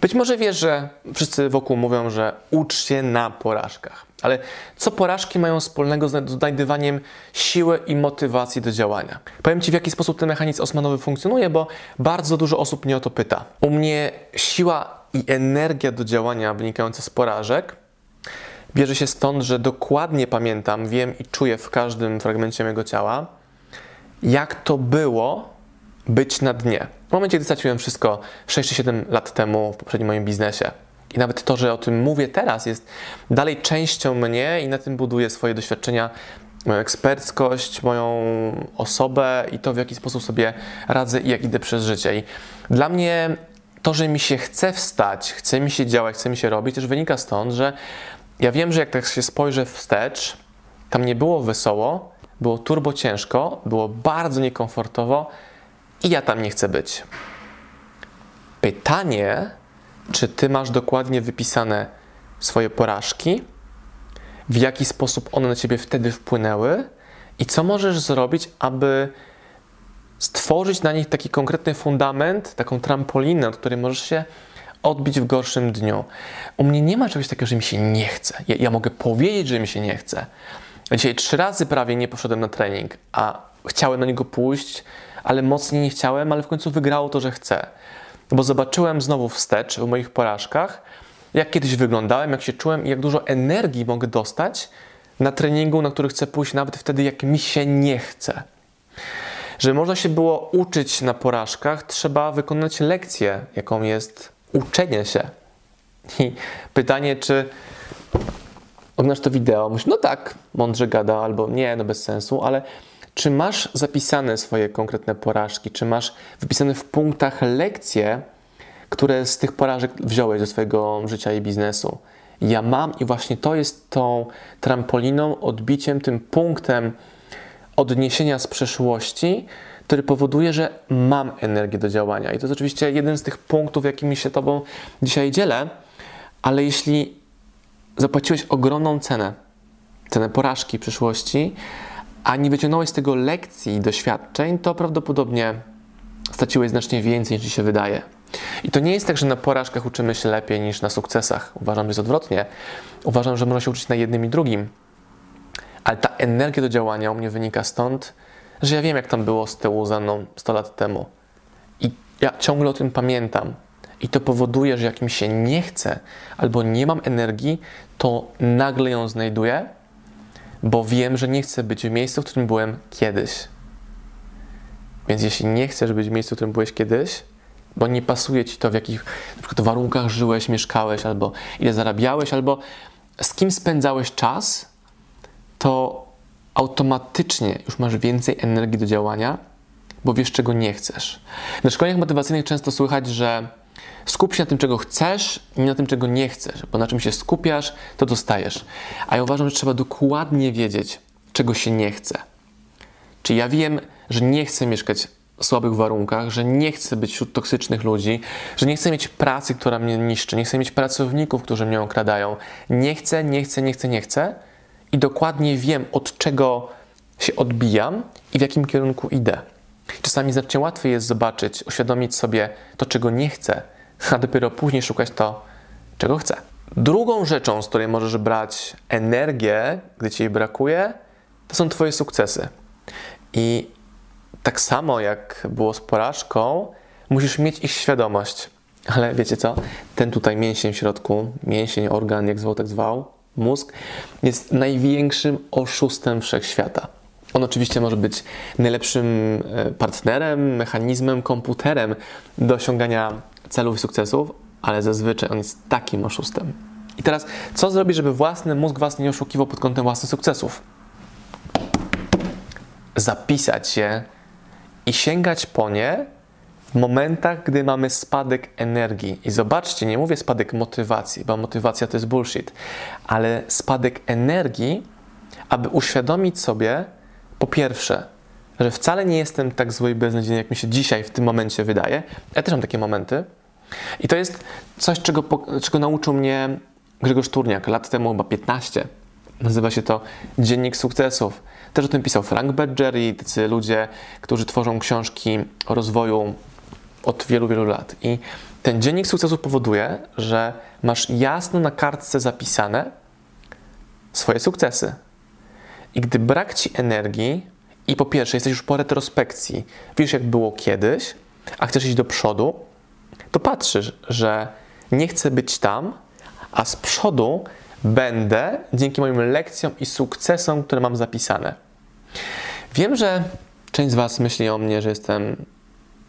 Być może wiesz, że wszyscy wokół mówią, że ucz się na porażkach. Ale co porażki mają wspólnego z znajdywaniem siły i motywacji do działania? Powiem Ci, w jaki sposób ten mechanizm osmanowy funkcjonuje, bo bardzo dużo osób mnie o to pyta. U mnie siła i energia do działania wynikająca z porażek bierze się stąd, że dokładnie pamiętam, wiem i czuję w każdym fragmencie mojego ciała, jak to było być na dnie. W momencie, gdy straciłem wszystko 6 czy 7 lat temu w poprzednim moim biznesie. I nawet to, że o tym mówię teraz, jest dalej częścią mnie i na tym buduję swoje doświadczenia, moją eksperckość, moją osobę i to, w jaki sposób sobie radzę i jak idę przez życie. I dla mnie to, że mi się chce wstać, chce mi się działać, chce mi się robić, też wynika stąd, że ja wiem, że jak tak się spojrzę wstecz, tam nie było wesoło, było turbo ciężko, było bardzo niekomfortowo i ja tam nie chcę być. Pytanie, czy ty masz dokładnie wypisane swoje porażki, w jaki sposób one na ciebie wtedy wpłynęły i co możesz zrobić, aby stworzyć na nich taki konkretny fundament, taką trampolinę, od której możesz się odbić w gorszym dniu. U mnie nie ma czegoś takiego, że mi się nie chce. Ja, ja mogę powiedzieć, że mi się nie chce. Dzisiaj trzy razy prawie nie poszedłem na trening, a chciałem na niego pójść, ale mocniej nie chciałem, ale w końcu wygrało to, że chcę. Bo zobaczyłem znowu wstecz w moich porażkach, jak kiedyś wyglądałem, jak się czułem i jak dużo energii mogę dostać na treningu, na który chcę pójść, nawet wtedy, jak mi się nie chce. Żeby można się było uczyć na porażkach, trzeba wykonać lekcję, jaką jest uczenie się. I pytanie, czy oglądasz to wideo, myślisz, no tak, mądrze gada, albo nie, no bez sensu, ale czy masz zapisane swoje konkretne porażki? Czy masz wypisane w punktach lekcje, które z tych porażek wziąłeś do swojego życia i biznesu? Ja mam i właśnie to jest tą trampoliną, odbiciem, tym punktem odniesienia z przeszłości, który powoduje, że mam energię do działania. I to jest oczywiście jeden z tych punktów, jakimi się Tobą dzisiaj dzielę, ale jeśli zapłaciłeś ogromną cenę, cenę porażki w przyszłości, a nie wyciągnąłeś z tego lekcji i doświadczeń, to prawdopodobnie straciłeś znacznie więcej niż ci się wydaje. I to nie jest tak, że na porażkach uczymy się lepiej niż na sukcesach. Uważam, że jest odwrotnie. Uważam, że można się uczyć na jednym i drugim. Ale ta energia do działania u mnie wynika stąd, że ja wiem, jak tam było z tyłu za mną 100 lat temu. I ja ciągle o tym pamiętam. I to powoduje, że jak mi się nie chce albo nie mam energii, to nagle ją znajduję bo wiem, że nie chcę być w miejscu, w którym byłem kiedyś. Więc jeśli nie chcesz być w miejscu, w którym byłeś kiedyś, bo nie pasuje ci to, w jakich na przykład warunkach żyłeś, mieszkałeś, albo ile zarabiałeś, albo z kim spędzałeś czas, to automatycznie już masz więcej energii do działania, bo wiesz, czego nie chcesz. Na szkoleniach motywacyjnych często słychać, że Skup się na tym, czego chcesz i na tym, czego nie chcesz, bo na czym się skupiasz, to dostajesz. A ja uważam, że trzeba dokładnie wiedzieć, czego się nie chce. Czy ja wiem, że nie chcę mieszkać w słabych warunkach, że nie chcę być wśród toksycznych ludzi, że nie chcę mieć pracy, która mnie niszczy, nie chcę mieć pracowników, którzy mnie okradają. Nie chcę, nie chcę, nie chcę, nie chcę i dokładnie wiem, od czego się odbijam i w jakim kierunku idę. Czasami znacznie łatwiej jest zobaczyć, uświadomić sobie to, czego nie chcę, a dopiero później szukać to, czego chcę. Drugą rzeczą, z której możesz brać energię, gdy ci jej brakuje, to są Twoje sukcesy. I tak samo jak było z porażką, musisz mieć ich świadomość. Ale wiecie co? Ten tutaj mięsień w środku, mięsień, organ, jak zwał, tak zwał, mózg, jest największym oszustem wszechświata. On oczywiście może być najlepszym e, partnerem, mechanizmem, komputerem do osiągania celów i sukcesów, ale zazwyczaj on jest takim oszustem. I teraz, co zrobić, żeby własny mózg was nie oszukiwał pod kątem własnych sukcesów? Zapisać się i sięgać po nie w momentach, gdy mamy spadek energii. I zobaczcie, nie mówię spadek motywacji, bo motywacja to jest bullshit, ale spadek energii, aby uświadomić sobie, po pierwsze, że wcale nie jestem tak zły i beznadziejny, jak mi się dzisiaj w tym momencie wydaje. Ja też mam takie momenty, I to jest coś, czego, czego nauczył mnie Grzegorz Turniak lat temu, chyba 15. Nazywa się to Dziennik Sukcesów. Też o tym pisał Frank Badger i tacy ludzie, którzy tworzą książki o rozwoju od wielu, wielu lat. I ten Dziennik Sukcesów powoduje, że masz jasno na kartce zapisane swoje sukcesy. I gdy brak ci energii, i po pierwsze jesteś już po retrospekcji, wiesz jak było kiedyś, a chcesz iść do przodu, to patrzysz, że nie chcę być tam, a z przodu będę dzięki moim lekcjom i sukcesom, które mam zapisane. Wiem, że część z Was myśli o mnie, że jestem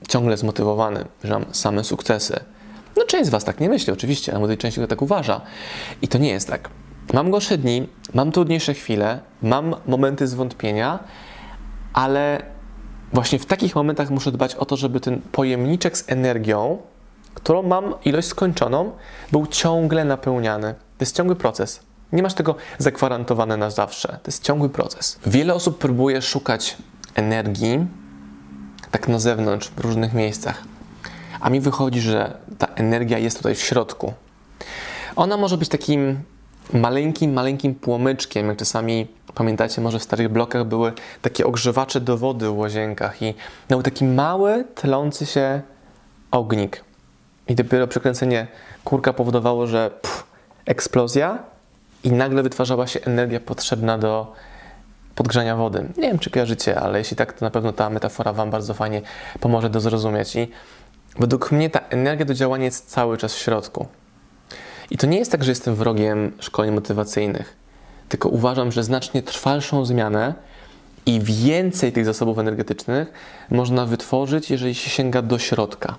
ciągle zmotywowany, że mam same sukcesy. No, część z Was tak nie myśli, oczywiście, ale młodej części tak uważa. I to nie jest tak. Mam gorsze dni, mam trudniejsze chwile, mam momenty zwątpienia, ale właśnie w takich momentach muszę dbać o to, żeby ten pojemniczek z energią, którą mam ilość skończoną, był ciągle napełniany. To jest ciągły proces. Nie masz tego zagwarantowane na zawsze. To jest ciągły proces. Wiele osób próbuje szukać energii tak na zewnątrz, w różnych miejscach. A mi wychodzi, że ta energia jest tutaj w środku. Ona może być takim maleńkim, maleńkim płomyczkiem, jak czasami pamiętacie, może w starych blokach były takie ogrzewacze do wody w łazienkach i był taki mały, tlący się ognik. I dopiero przekręcenie kurka powodowało, że pff, eksplozja i nagle wytwarzała się energia potrzebna do podgrzania wody. Nie wiem, czy kojarzycie, ale jeśli tak, to na pewno ta metafora Wam bardzo fajnie pomoże do zrozumieć. I według mnie ta energia do działania jest cały czas w środku. I to nie jest tak, że jestem wrogiem szkoleń motywacyjnych, tylko uważam, że znacznie trwalszą zmianę i więcej tych zasobów energetycznych można wytworzyć, jeżeli się sięga do środka.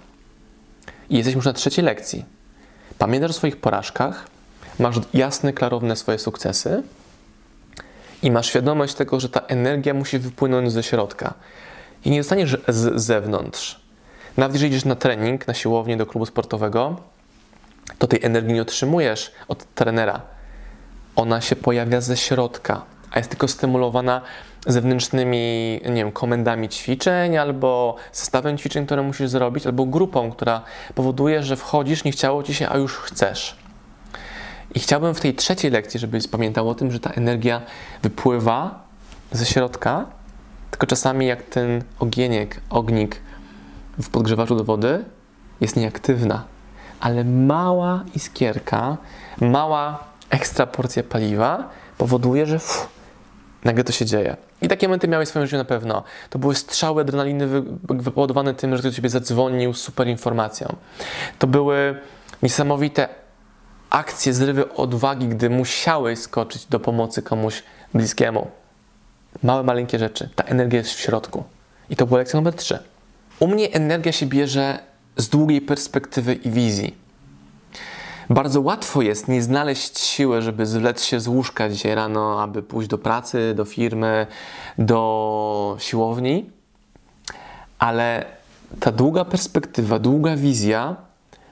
I jesteśmy już na trzeciej lekcji. Pamiętasz o swoich porażkach, masz jasne, klarowne swoje sukcesy i masz świadomość tego, że ta energia musi wypłynąć ze środka. I nie dostaniesz z zewnątrz. Nawet jeżeli idziesz na trening, na siłownię, do klubu sportowego, to tej energii nie otrzymujesz od trenera. Ona się pojawia ze środka, a jest tylko stymulowana zewnętrznymi, nie wiem, komendami ćwiczeń, albo zestawem ćwiczeń, które musisz zrobić, albo grupą, która powoduje, że wchodzisz, nie chciało ci się, a już chcesz. I chciałbym w tej trzeciej lekcji, żebyś pamiętał o tym, że ta energia wypływa ze środka, tylko czasami jak ten ogieniek, ognik w podgrzewaczu do wody jest nieaktywna, ale mała iskierka, mała ekstra porcja paliwa powoduje, że uff, nagle to się dzieje. I takie momenty miałeś w swoim życiu na pewno. To były strzały adrenaliny wypowodowane tym, że ktoś do ciebie zadzwonił z super informacją. To były niesamowite akcje, zrywy odwagi, gdy musiałeś skoczyć do pomocy komuś bliskiemu. Małe, maleńkie rzeczy. Ta energia jest w środku. I to była lekcja numer 3. U mnie energia się bierze z długiej perspektywy i wizji. Bardzo łatwo jest nie znaleźć siły, żeby zwlec się z łóżka dzisiaj rano, aby pójść do pracy, do firmy, do siłowni, ale ta długa perspektywa, długa wizja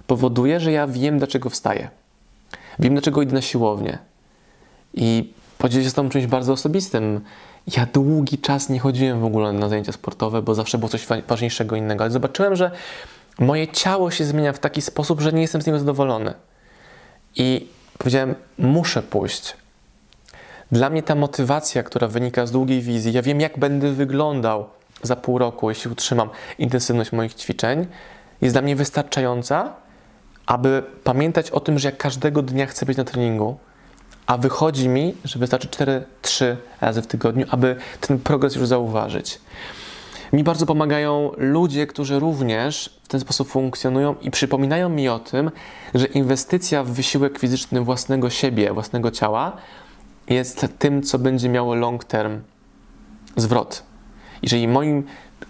powoduje, że ja wiem, dlaczego wstaję. Wiem, dlaczego idę na siłownię. I podzielę się z Tobą czymś bardzo osobistym. Ja długi czas nie chodziłem w ogóle na zajęcia sportowe, bo zawsze było coś ważniejszego innego, ale zobaczyłem, że moje ciało się zmienia w taki sposób, że nie jestem z niego zadowolony. I powiedziałem, muszę pójść. Dla mnie ta motywacja, która wynika z długiej wizji, ja wiem, jak będę wyglądał za pół roku, jeśli utrzymam intensywność moich ćwiczeń, jest dla mnie wystarczająca, aby pamiętać o tym, że ja każdego dnia chcę być na treningu, a wychodzi mi, że wystarczy 4-3 razy w tygodniu, aby ten progres już zauważyć. Mi bardzo pomagają ludzie, którzy również w ten sposób funkcjonują i przypominają mi o tym, że inwestycja w wysiłek fizyczny własnego siebie, własnego ciała jest tym, co będzie miało long term zwrot. Jeżeli moim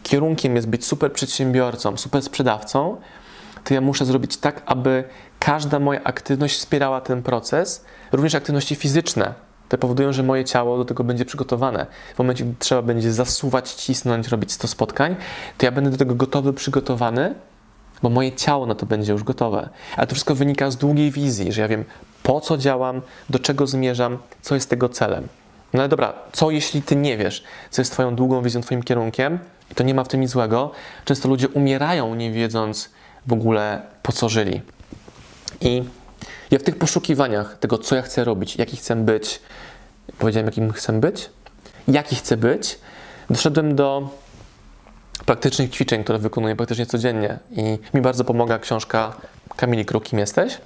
kierunkiem jest być super przedsiębiorcą, super sprzedawcą, to ja muszę zrobić tak, aby każda moja aktywność wspierała ten proces, również aktywności fizyczne te powodują, że moje ciało do tego będzie przygotowane. W momencie, gdy trzeba będzie zasuwać, cisnąć, robić 100 spotkań, to ja będę do tego gotowy, przygotowany, bo moje ciało na to będzie już gotowe. Ale to wszystko wynika z długiej wizji, że ja wiem, po co działam, do czego zmierzam, co jest tego celem. No ale dobra, co jeśli ty nie wiesz, co jest twoją długą wizją, twoim kierunkiem? I to nie ma w tym nic złego. Często ludzie umierają, nie wiedząc w ogóle, po co żyli. I ja w tych poszukiwaniach tego, co ja chcę robić, jaki chcę być, powiedziałem, jakim chcę być, jaki chcę być, doszedłem do praktycznych ćwiczeń, które wykonuję praktycznie codziennie. I mi bardzo pomaga książka Kamili Kruk, Kim jesteś?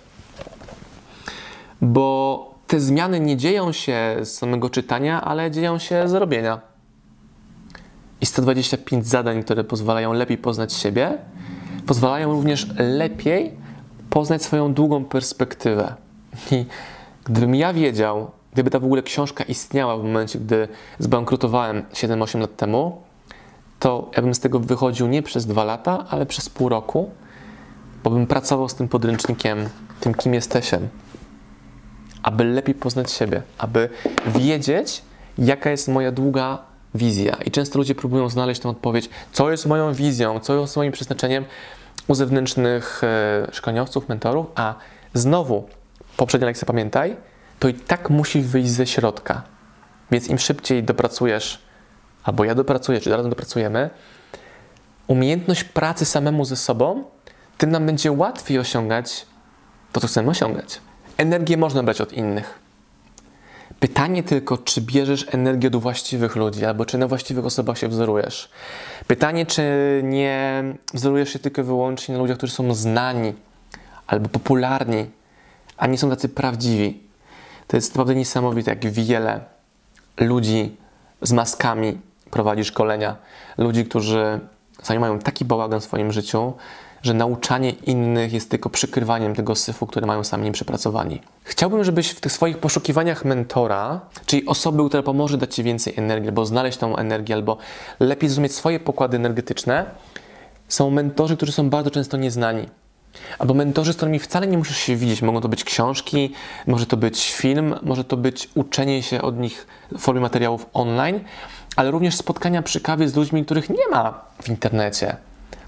Bo te zmiany nie dzieją się z samego czytania, ale dzieją się z robienia. I 125 zadań, które pozwalają lepiej poznać siebie, pozwalają również lepiej poznać swoją długą perspektywę. I gdybym ja wiedział, gdyby ta w ogóle książka istniała w momencie, gdy zbankrutowałem 7-8 lat temu, to ja bym z tego wychodził nie przez dwa lata, ale przez pół roku, bo bym pracował z tym podręcznikiem, tym kim jesteśmy, aby lepiej poznać siebie, aby wiedzieć, jaka jest moja długa wizja. I często ludzie próbują znaleźć tę odpowiedź, co jest moją wizją, co jest moim przeznaczeniem u zewnętrznych e, szkoleniowców, mentorów, a znowu, poprzednia lekcja pamiętaj, to i tak musi wyjść ze środka. Więc im szybciej dopracujesz, albo ja dopracuję, czy razem dopracujemy, umiejętność pracy samemu ze sobą, tym nam będzie łatwiej osiągać to, co chcemy osiągać. Energię można brać od innych. Pytanie tylko, czy bierzesz energię od właściwych ludzi, albo czy na właściwych osobach się wzorujesz. Pytanie, czy nie wzorujesz się tylko wyłącznie na ludziach, którzy są znani albo popularni, a nie są tacy prawdziwi. To jest naprawdę niesamowite, jak wiele ludzi z maskami prowadzi szkolenia. Ludzi, którzy mają taki bałagan w swoim życiu, że nauczanie innych jest tylko przykrywaniem tego syfu, który mają sami nieprzepracowani. Chciałbym, żebyś w tych swoich poszukiwaniach mentora, czyli osoby, która pomoże dać Ci więcej energii, albo znaleźć tą energię, albo lepiej zrozumieć swoje pokłady energetyczne, są mentorzy, którzy są bardzo często nieznani. Albo mentorzy, z którymi wcale nie musisz się widzieć. Mogą to być książki, może to być film, może to być uczenie się od nich w formie materiałów online, ale również spotkania przy kawie z ludźmi, których nie ma w internecie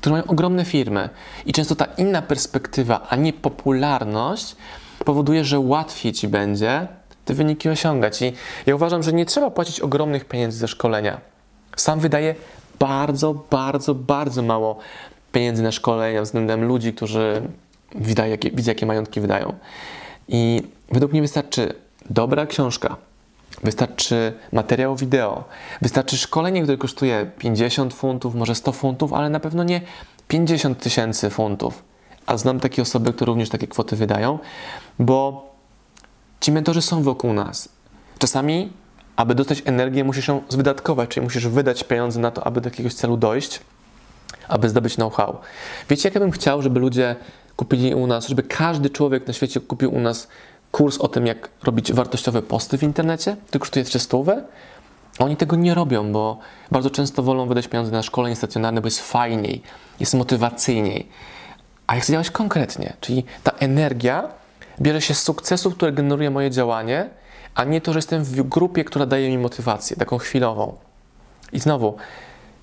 którzy mają ogromne firmy. I często ta inna perspektywa, a nie popularność, powoduje, że łatwiej ci będzie te wyniki osiągać. I ja uważam, że nie trzeba płacić ogromnych pieniędzy za szkolenia. Sam wydaję bardzo, bardzo, bardzo mało pieniędzy na szkolenia względem ludzi, którzy widzę, jakie, jakie majątki wydają. I według mnie wystarczy dobra książka, Wystarczy materiał wideo, wystarczy szkolenie, które kosztuje 50 funtów, może 100 funtów, ale na pewno nie 50 tysięcy funtów. A znam takie osoby, które również takie kwoty wydają, bo ci mentorzy są wokół nas. Czasami, aby dostać energię, musisz ją zwydatkować, czyli musisz wydać pieniądze na to, aby do jakiegoś celu dojść, aby zdobyć know-how. Wiecie, jak ja bym chciał, żeby ludzie kupili u nas, żeby każdy człowiek na świecie kupił u nas kurs o tym, jak robić wartościowe posty w internecie, to kosztuje 300. Oni tego nie robią, bo bardzo często wolą wydać pieniądze na szkolenie stacjonarne, bo jest fajniej, jest motywacyjniej. A jak chcę działać konkretnie, czyli ta energia bierze się z sukcesów, które generuje moje działanie, a nie to, że jestem w grupie, która daje mi motywację, taką chwilową. I znowu,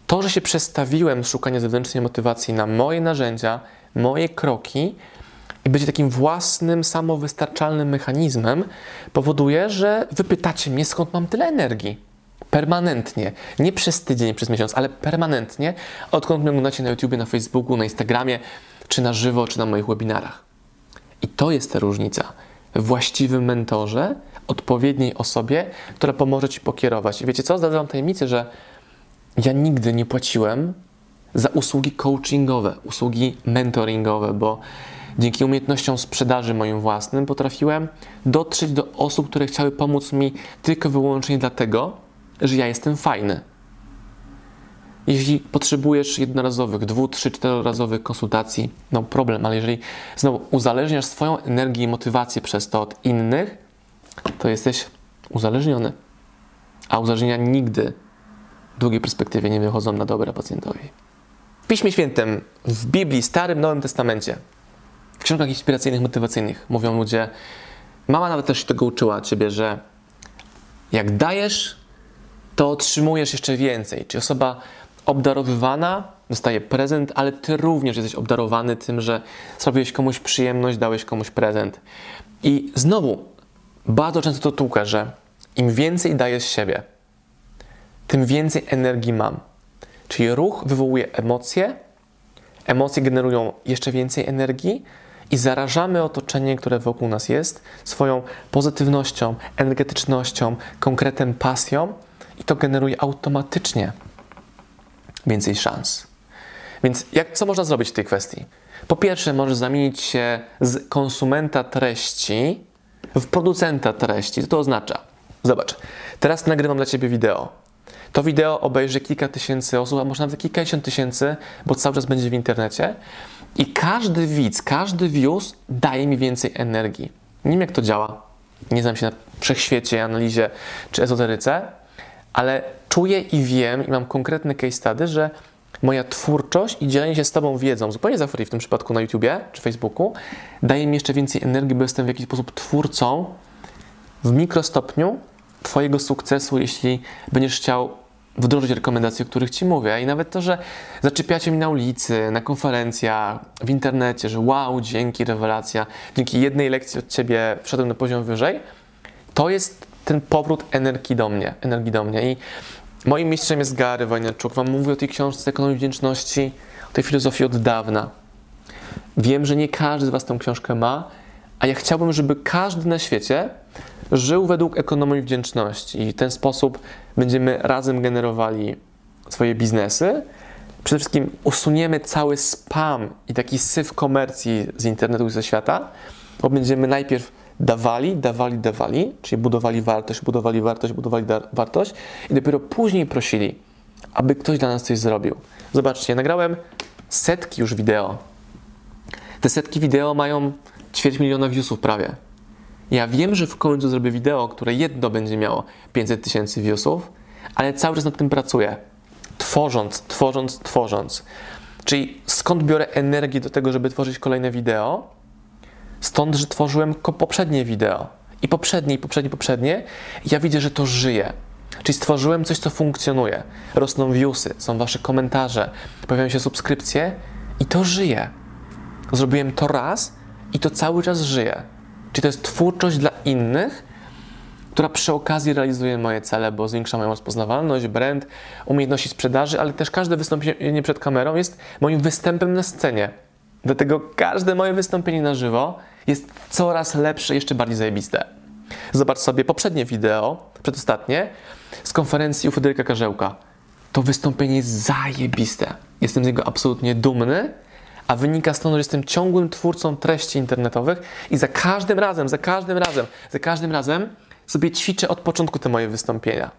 to, że się przestawiłem z szukania zewnętrznej motywacji na moje narzędzia, moje kroki, i być takim własnym, samowystarczalnym mechanizmem, powoduje, że wy pytacie mnie, skąd mam tyle energii. Permanentnie. Nie przez tydzień, przez miesiąc, ale permanentnie, odkąd mnie oglądacie na YouTubie, na Facebooku, na Instagramie, czy na żywo, czy na moich webinarach. I to jest ta różnica. Właściwym mentorze, odpowiedniej osobie, która pomoże ci pokierować. I wiecie co? Zdradzam tajemnicę, że ja nigdy nie płaciłem za usługi coachingowe, usługi mentoringowe, bo Dzięki umiejętnościom sprzedaży moim własnym potrafiłem dotrzeć do osób, które chciały pomóc mi tylko wyłącznie dlatego, że ja jestem fajny. Jeśli potrzebujesz jednorazowych, dwu, trzy, czterorazowych konsultacji, no problem, ale jeżeli znowu uzależniasz swoją energię i motywację przez to od innych, to jesteś uzależniony. A uzależnienia nigdy w długiej perspektywie nie wychodzą na dobre pacjentowi. W Piśmie Świętym, w Biblii, Starym, Nowym Testamencie książkach inspiracyjnych, motywacyjnych mówią ludzie, mama nawet też się tego uczyła ciebie, że jak dajesz, to otrzymujesz jeszcze więcej. Czyli osoba obdarowywana dostaje prezent, ale ty również jesteś obdarowany tym, że zrobiłeś komuś przyjemność, dałeś komuś prezent. I znowu, bardzo często to tłukę, że im więcej daję z siebie, tym więcej energii mam. Czyli ruch wywołuje emocje, Emocje generują jeszcze więcej energii i zarażamy otoczenie, które wokół nas jest, swoją pozytywnością, energetycznością, konkretem, pasją i to generuje automatycznie więcej szans. Więc jak, co można zrobić w tej kwestii? Po pierwsze, możesz zamienić się z konsumenta treści w producenta treści. Co to oznacza? Zobacz, teraz nagrywam dla Ciebie wideo. To wideo obejrzy kilka tysięcy osób, a może nawet kilkadziesiąt tysięcy, bo cały czas będzie w internecie. I każdy widz, każdy views daje mi więcej energii. Nie wiem, jak to działa. Nie znam się na wszechświecie, analizie czy ezoteryce, ale czuję i wiem, i mam konkretny case study, że moja twórczość i dzielenie się z Tobą wiedzą, zupełnie za free w tym przypadku na YouTubie czy Facebooku, daje mi jeszcze więcej energii, bo jestem w jakiś sposób twórcą w mikrostopniu Twojego sukcesu, jeśli będziesz chciał wdrożyć rekomendacje, o których Ci mówię. I nawet to, że zaczepiacie mi na ulicy, na konferencjach, w internecie, że wow, dzięki, rewelacja, dzięki jednej lekcji od Ciebie wszedłem na poziom wyżej, to jest ten powrót energii do mnie, energii do mnie. I moim mistrzem jest Gary Wojnarczuk. Wam mówię o tej książce Ekonomii Wdzięczności, o tej filozofii od dawna. Wiem, że nie każdy z Was tę książkę ma, a ja chciałbym, żeby każdy na świecie żył według ekonomii wdzięczności i w ten sposób będziemy razem generowali swoje biznesy. Przede wszystkim usuniemy cały spam i taki syf komercji z internetu i ze świata, bo będziemy najpierw dawali, dawali, dawali, czyli budowali wartość, budowali wartość, budowali wartość i dopiero później prosili, aby ktoś dla nas coś zrobił. Zobaczcie, nagrałem setki już wideo. Te setki wideo mają ćwierć miliona viewsów prawie. Ja wiem, że w końcu zrobię wideo, które jedno będzie miało 500 tysięcy viewsów, ale cały czas nad tym pracuję. Tworząc, tworząc, tworząc. Czyli skąd biorę energię do tego, żeby tworzyć kolejne wideo? Stąd, że tworzyłem poprzednie wideo. I poprzednie, i poprzednie, poprzednie. Ja widzę, że to żyje. Czyli stworzyłem coś, co funkcjonuje. Rosną viewsy, są wasze komentarze, pojawiają się subskrypcje i to żyje. Zrobiłem to raz i to cały czas żyje. Czyli to jest twórczość dla innych, która przy okazji realizuje moje cele, bo zwiększa moją rozpoznawalność, brand, umiejętności sprzedaży, ale też każde wystąpienie przed kamerą jest moim występem na scenie. Dlatego każde moje wystąpienie na żywo jest coraz lepsze, jeszcze bardziej zajebiste. Zobacz sobie poprzednie wideo, przedostatnie, z konferencji u Fryderyka Karzełka. To wystąpienie jest zajebiste. Jestem z niego absolutnie dumny a wynika stąd, że jestem ciągłym twórcą treści internetowych i za każdym razem, za każdym razem, za każdym razem sobie ćwiczę od początku te moje wystąpienia.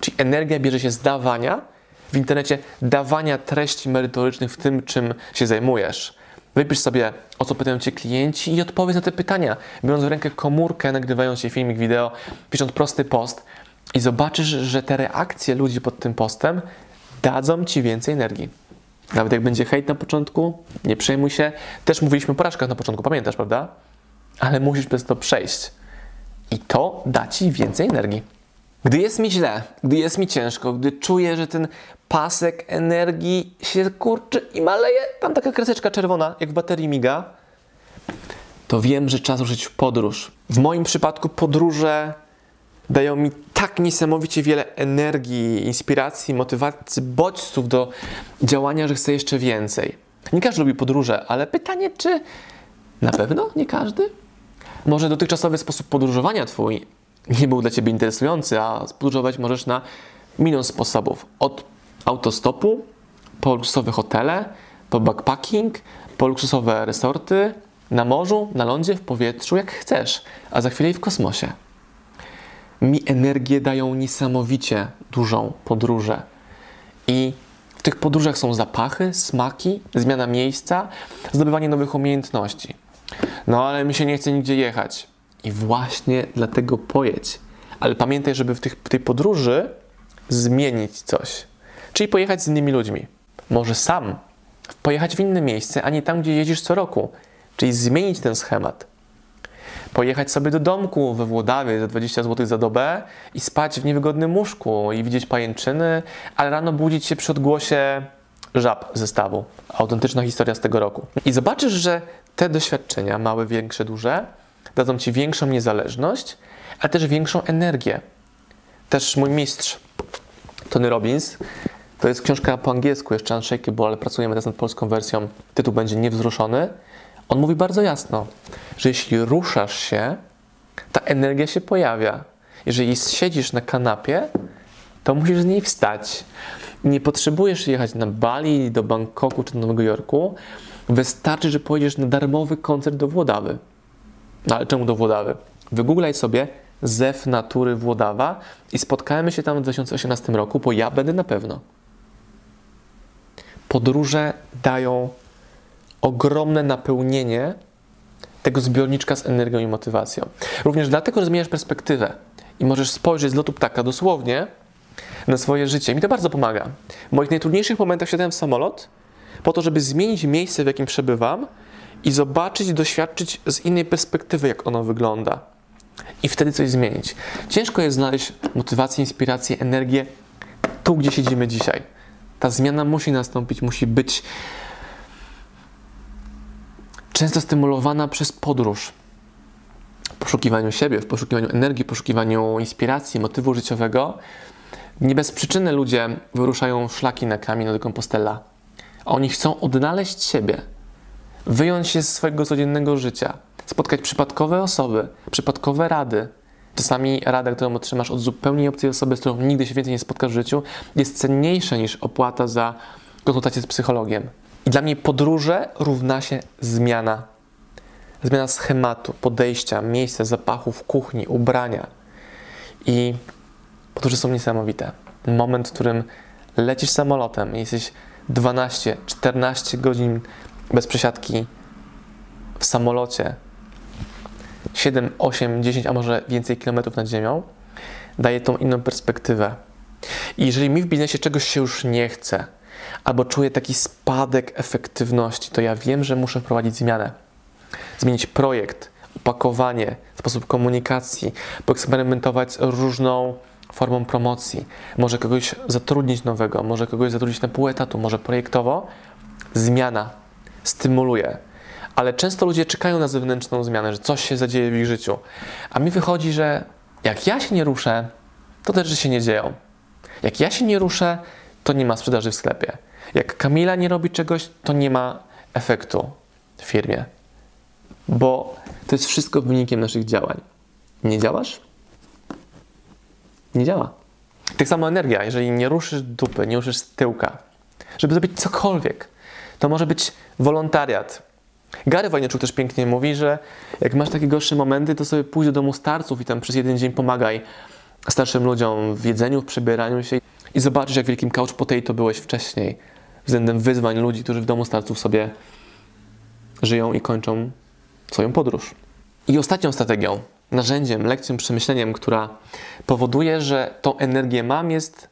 Czyli energia bierze się z dawania w internecie, dawania treści merytorycznych w tym, czym się zajmujesz. Wypisz sobie, o co pytają Cię klienci i odpowiedz na te pytania, biorąc w rękę komórkę, nagrywając się filmik, wideo, pisząc prosty post i zobaczysz, że te reakcje ludzi pod tym postem dadzą Ci więcej energii. Nawet jak będzie hejt na początku, nie przejmuj się. Też mówiliśmy o porażkach na początku, pamiętasz, prawda? Ale musisz przez to przejść. I to da ci więcej energii. Gdy jest mi źle, gdy jest mi ciężko, gdy czuję, że ten pasek energii się kurczy i maleje, tam taka kreseczka czerwona, jak w baterii miga, to wiem, że czas ruszyć w podróż. W moim przypadku podróże dają mi tak niesamowicie wiele energii, inspiracji, motywacji, bodźców do działania, że chcę jeszcze więcej. Nie każdy lubi podróże, ale pytanie, czy na pewno nie każdy? Może dotychczasowy sposób podróżowania Twój nie był dla Ciebie interesujący, a podróżować możesz na milion sposobów. Od autostopu, po luksusowe hotele, po backpacking, po luksusowe resorty, na morzu, na lądzie, w powietrzu, jak chcesz, a za chwilę i w kosmosie mi energię dają niesamowicie dużą podróże. I w tych podróżach są zapachy, smaki, zmiana miejsca, zdobywanie nowych umiejętności. No ale mi się nie chce nigdzie jechać. I właśnie dlatego pojedź. Ale pamiętaj, żeby w, tych, tej podróży zmienić coś. Czyli pojechać z innymi ludźmi. Może sam pojechać w inne miejsce, a nie tam, gdzie jeździsz co roku. Czyli zmienić ten schemat pojechać sobie do domku we Włodawie za 20 zł za dobę i spać w niewygodnym łóżku i widzieć pajęczyny, ale rano budzić się przy odgłosie żab zestawu. Autentyczna historia z tego roku. I zobaczysz, że te doświadczenia, małe, większe, duże, dadzą Ci większą niezależność, ale też większą energię. Też mój mistrz, Tony Robbins, To jest książka po angielsku, jeszcze Unshakable, ale pracujemy teraz nad polską wersją. Tytuł będzie Niewzruszony. On mówi bardzo jasno, że jeśli ruszasz się, ta energia się pojawia. Jeżeli siedzisz na kanapie, to musisz z niej wstać. Nie potrzebujesz jechać na Bali, do Bangkoku czy do Nowego Jorku. Wystarczy, że pojedziesz na darmowy koncert do Włodawy. No ale czemu do Włodawy? Wygooglaj sobie Zew Natury Włodawa i spotkajmy się tam w 2018 roku, bo ja będę na pewno. Podróże dają ogromne napełnienie tego zbiorniczka z energią i motywacją. Również dlatego, że zmieniasz perspektywę i możesz spojrzeć z lotu ptaka dosłownie na swoje życie. Mi to bardzo pomaga. W moich najtrudniejszych momentach wsiadałem w samolot po to, żeby zmienić miejsce, w jakim przebywam i zobaczyć, doświadczyć z innej perspektywy, jak ono wygląda. I wtedy coś zmienić. Ciężko jest znaleźć motywację, inspirację, energię tu, gdzie siedzimy dzisiaj. Ta zmiana musi nastąpić, musi być często stymulowana przez podróż. W poszukiwaniu siebie, w poszukiwaniu energii, w poszukiwaniu inspiracji, motywu życiowego. Nie bez przyczyny ludzie wyruszają szlaki na kamień do Compostela. Oni chcą odnaleźć siebie, wyjąć się z swojego codziennego życia, spotkać przypadkowe osoby, przypadkowe rady. Czasami rada, którą otrzymasz od zupełnie obcej osoby, z którą nigdy się więcej nie spotkasz w życiu, jest cenniejsza niż opłata za konsultację z psychologiem. I dla mnie podróże równa się zmiana. Zmiana schematu, podejścia, miejsca, zapachów, kuchni, ubrania. I podróże są niesamowite. Moment, w którym lecisz samolotem jesteś 12, 14 godzin bez przesiadki w samolocie, 7, 8, 10, a może więcej kilometrów nad ziemią, daje tą inną perspektywę. I jeżeli mi w biznesie czegoś się już nie chce, albo czuję taki spadek efektywności, to ja wiem, że muszę wprowadzić zmianę. Zmienić projekt, opakowanie, sposób komunikacji, poeksperymentować z różną formą promocji. Może kogoś zatrudnić nowego, może kogoś zatrudnić na pół etatu, może projektowo. Zmiana stymuluje. Ale często ludzie czekają na zewnętrzną zmianę, że coś się zadzieje w ich życiu. A mi wychodzi, że jak ja się nie ruszę, to te rzeczy się nie dzieją. Jak ja się nie ruszę, to nie ma sprzedaży w sklepie. Jak Kamila nie robi czegoś, to nie ma efektu w firmie. Bo to jest wszystko wynikiem naszych działań. Nie działasz? Nie działa. Tak samo energia. Jeżeli nie ruszysz dupy, nie ruszysz tyłka, żeby zrobić cokolwiek, to może być wolontariat. Gary Wojniczuk też pięknie mówi, że jak masz takie gorsze momenty, to sobie pójdź do domu starców i tam przez jeden dzień pomagaj starszym ludziom w jedzeniu, w przebieraniu się i zobaczysz, jak wielkim couch potato byłeś wcześniej względem wyzwań ludzi, którzy w domu starców sobie żyją i kończą swoją podróż. I ostatnią strategią, narzędziem, lekcją, przemyśleniem, która powoduje, że tą energię mam, jest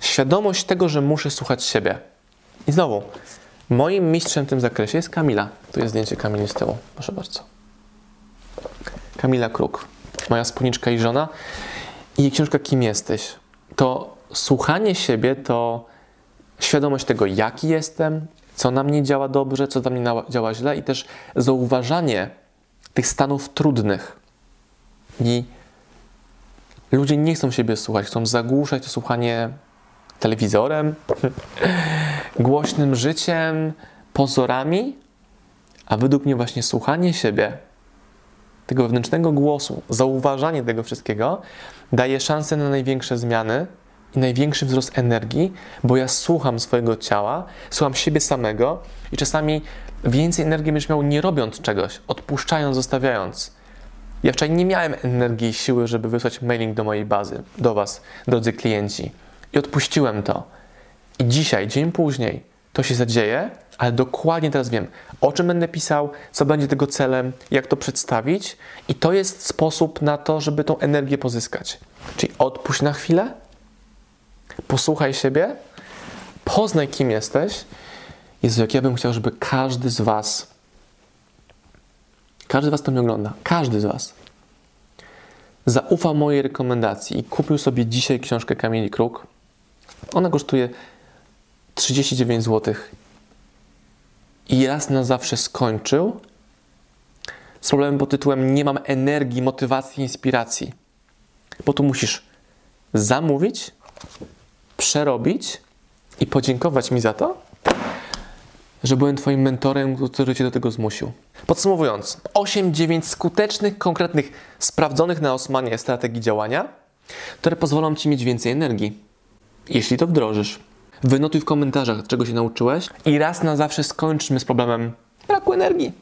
świadomość tego, że muszę słuchać siebie. I znowu, moim mistrzem w tym zakresie jest Kamila. Tu jest zdjęcie Kamili z tyłu, proszę bardzo. Kamila Kruk, moja spódniczka i żona. I książka Kim jesteś? To słuchanie siebie to świadomość tego, jaki jestem, co na mnie działa dobrze, co na mnie działa źle i też zauważanie tych stanów trudnych. I ludzie nie chcą siebie słuchać, chcą zagłuszać to słuchanie telewizorem, głośnym życiem, pozorami, a według mnie właśnie słuchanie siebie, tego wewnętrznego głosu, zauważanie tego wszystkiego daje szansę na największe zmiany i największy wzrost energii, bo ja słucham swojego ciała, słucham siebie samego i czasami więcej energii będziesz miał nie robiąc czegoś, odpuszczając, zostawiając. Ja wczoraj nie miałem energii i siły, żeby wysłać mailing do mojej bazy, do Was, drodzy klienci. I odpuściłem to. I dzisiaj, dzień później, to się zadzieje, ale dokładnie teraz wiem, o czym będę pisał, co będzie tego celem, jak to przedstawić, i to jest sposób na to, żeby tą energię pozyskać. Czyli odpuść na chwilę, posłuchaj siebie, poznaj, kim jesteś. Jezu, jak ja bym chciał, żeby każdy z Was, każdy z Was to mnie ogląda, każdy z Was, zaufał mojej rekomendacji i kupił sobie dzisiaj książkę Kamili Kruk. Ona kosztuje 39 zł. I raz na zawsze skończył z problemem pod tytułem Nie mam energii, motywacji, inspiracji. Bo tu musisz zamówić, przerobić i podziękować mi za to, że byłem Twoim mentorem, który Cię do tego zmusił. Podsumowując, 8-9 skutecznych, konkretnych, sprawdzonych na Osmanie strategii działania, które pozwolą Ci mieć więcej energii, jeśli to wdrożysz. Wynotuj w komentarzach, czego się nauczyłeś i raz na zawsze skończmy z problemem braku energii.